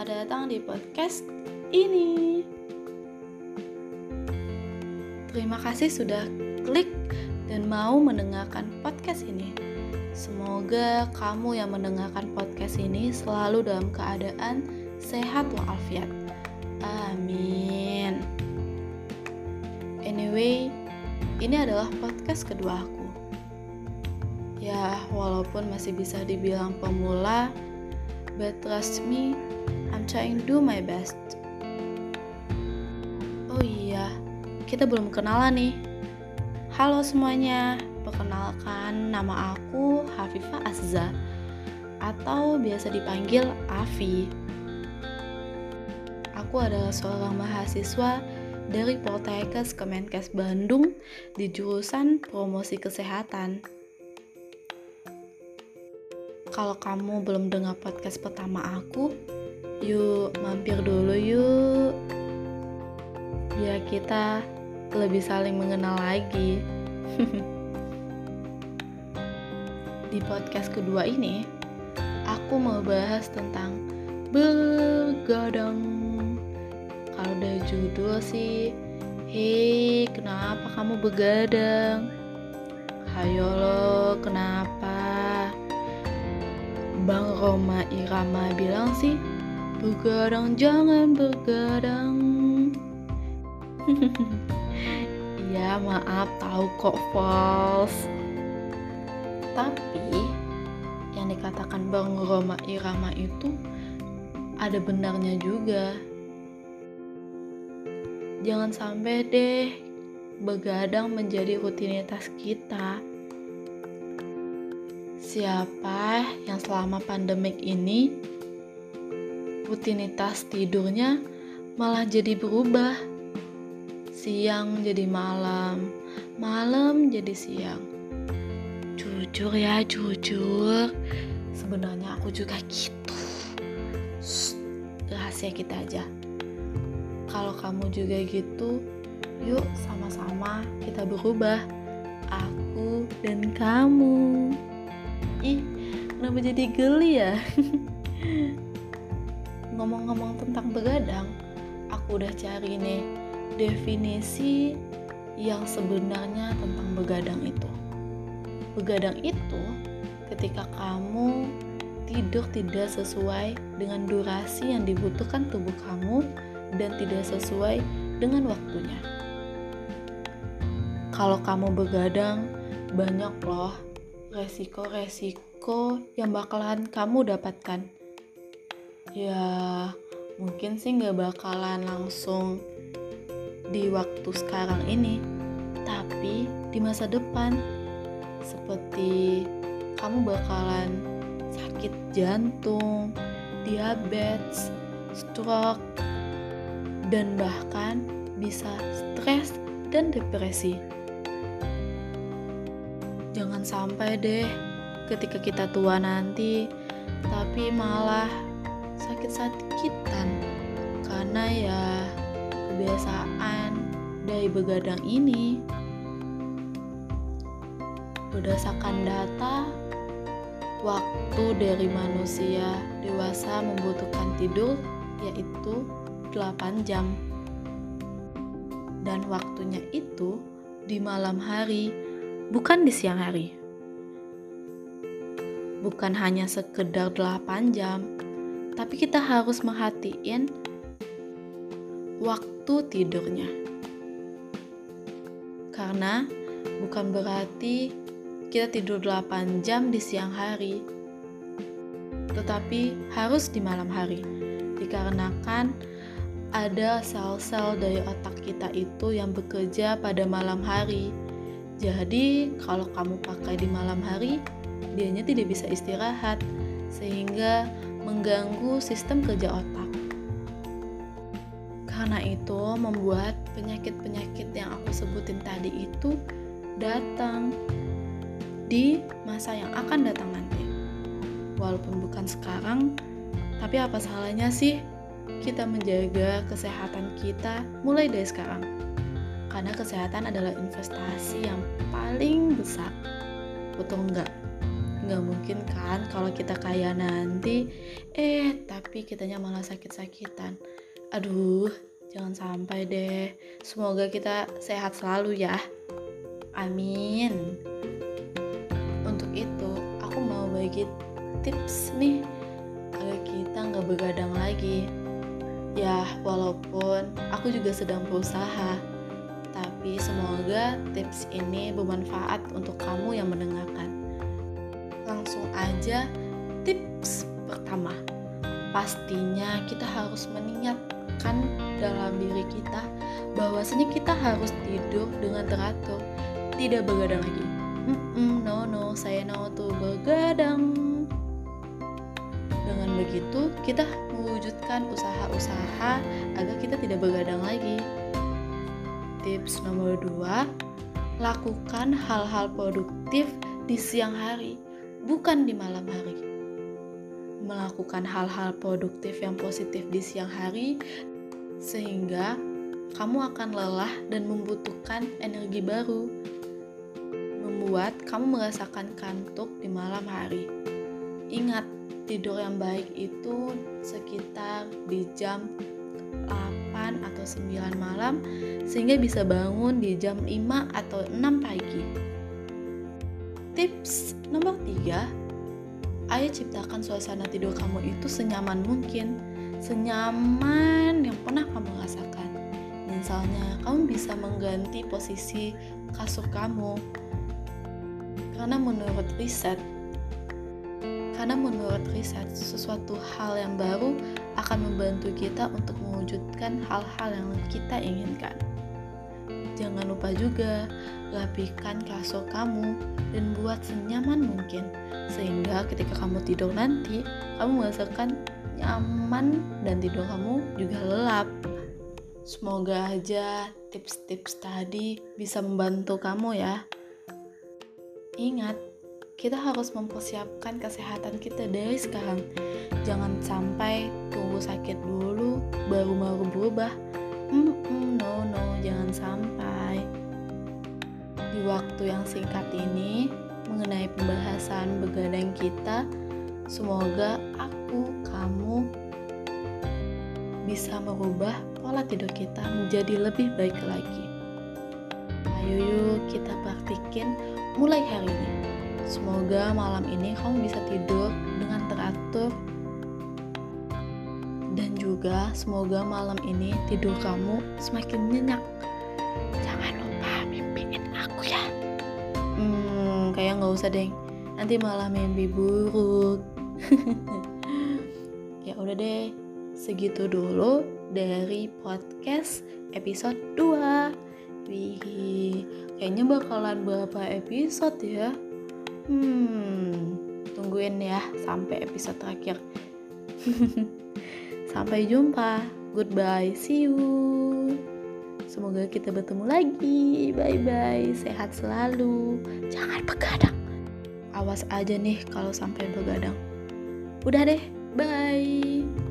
Selamat datang di podcast ini. Terima kasih sudah klik dan mau mendengarkan podcast ini. Semoga kamu yang mendengarkan podcast ini selalu dalam keadaan sehat walafiat. Amin. Anyway, ini adalah podcast kedua aku. Ya, walaupun masih bisa dibilang pemula, but trust me, I'm trying to do my best. Oh iya, kita belum kenalan nih. Halo semuanya, perkenalkan nama aku Hafifah Azza atau biasa dipanggil Afi. Aku adalah seorang mahasiswa dari Poltekkes Kemenkes Bandung di jurusan Promosi Kesehatan kalau kamu belum dengar podcast pertama aku, yuk mampir dulu yuk. Biar kita lebih saling mengenal lagi. Di podcast kedua ini, aku mau bahas tentang begadang. Kalau dari judul sih, hei kenapa kamu begadang? Hayo lo, kenapa? Bang Roma Irama bilang sih, begadang jangan begadang. Iya maaf tahu kok false. Tapi yang dikatakan Bang Roma Irama itu ada benarnya juga. Jangan sampai deh begadang menjadi rutinitas kita Siapa yang selama pandemik ini rutinitas tidurnya malah jadi berubah? Siang jadi malam, malam jadi siang. Jujur ya, jujur. Sebenarnya aku juga gitu. Shh, rahasia kita aja. Kalau kamu juga gitu, yuk sama-sama kita berubah. Aku dan kamu ih kenapa jadi geli ya ngomong-ngomong tentang begadang aku udah cari nih definisi yang sebenarnya tentang begadang itu begadang itu ketika kamu tidur tidak sesuai dengan durasi yang dibutuhkan tubuh kamu dan tidak sesuai dengan waktunya. Kalau kamu begadang, banyak loh resiko-resiko yang bakalan kamu dapatkan? Ya, mungkin sih nggak bakalan langsung di waktu sekarang ini, tapi di masa depan, seperti kamu bakalan sakit jantung, diabetes, stroke, dan bahkan bisa stres dan depresi. Jangan sampai deh ketika kita tua nanti, tapi malah sakit-sakitan karena ya kebiasaan dari begadang ini. Berdasarkan data, waktu dari manusia dewasa membutuhkan tidur yaitu 8 jam. Dan waktunya itu di malam hari bukan di siang hari. Bukan hanya sekedar 8 jam, tapi kita harus merhatiin waktu tidurnya. Karena bukan berarti kita tidur 8 jam di siang hari, tetapi harus di malam hari. Dikarenakan ada sel-sel dari otak kita itu yang bekerja pada malam hari jadi, kalau kamu pakai di malam hari, dianya tidak bisa istirahat sehingga mengganggu sistem kerja otak. Karena itu membuat penyakit-penyakit yang aku sebutin tadi itu datang di masa yang akan datang nanti. Walaupun bukan sekarang, tapi apa salahnya sih kita menjaga kesehatan kita mulai dari sekarang? Karena kesehatan adalah investasi yang paling besar betul enggak Gak mungkin kan kalau kita kaya nanti, eh tapi kitanya malah sakit-sakitan. Aduh, jangan sampai deh. Semoga kita sehat selalu ya. Amin. Untuk itu, aku mau bagi tips nih agar kita nggak begadang lagi. Ya, walaupun aku juga sedang berusaha, tapi semoga tips ini bermanfaat untuk kamu yang mendengarkan. Langsung aja tips pertama. Pastinya kita harus mengingatkan dalam diri kita bahwasanya kita harus tidur dengan teratur tidak begadang lagi. Mm-mm, no no saya no tuh begadang. Dengan begitu kita mewujudkan usaha-usaha agar kita tidak begadang lagi tips nomor dua lakukan hal-hal produktif di siang hari bukan di malam hari. Melakukan hal-hal produktif yang positif di siang hari, sehingga kamu akan lelah dan membutuhkan energi baru, membuat kamu merasakan kantuk di malam hari. Ingat, tidur yang baik itu sekitar di jam 8 atau 9 malam sehingga bisa bangun di jam 5 atau 6 pagi. Tips nomor tiga, ayo ciptakan suasana tidur kamu itu senyaman mungkin, senyaman yang pernah kamu rasakan. Misalnya, kamu bisa mengganti posisi kasur kamu. Karena menurut riset, karena menurut riset, sesuatu hal yang baru akan membantu kita untuk mewujudkan hal-hal yang kita inginkan. Jangan lupa juga rapikan kasur kamu dan buat senyaman mungkin sehingga ketika kamu tidur nanti kamu merasakan nyaman dan tidur kamu juga lelap. Semoga aja tips-tips tadi bisa membantu kamu ya. Ingat, kita harus mempersiapkan kesehatan kita dari sekarang. Jangan sampai tunggu sakit dulu baru mau berubah. Mm -mm, no no, jangan sampai. Di waktu yang singkat ini mengenai pembahasan begadang kita, semoga aku, kamu bisa merubah pola tidur kita menjadi lebih baik lagi. Ayo yuk kita praktikin mulai hari ini. Semoga malam ini kamu bisa tidur dengan teratur dan juga semoga malam ini tidur kamu semakin nyenyak. Jangan lupa mimpiin aku ya. Hmm, kayak nggak usah deh. Nanti malah mimpi buruk. ya udah deh, segitu dulu dari podcast episode 2. Wih, kayaknya bakalan berapa episode ya? Hmm, tungguin ya sampai episode terakhir. sampai jumpa. Goodbye. See you. Semoga kita bertemu lagi. Bye bye. Sehat selalu. Jangan begadang. Awas aja nih kalau sampai begadang. Udah deh. Bye.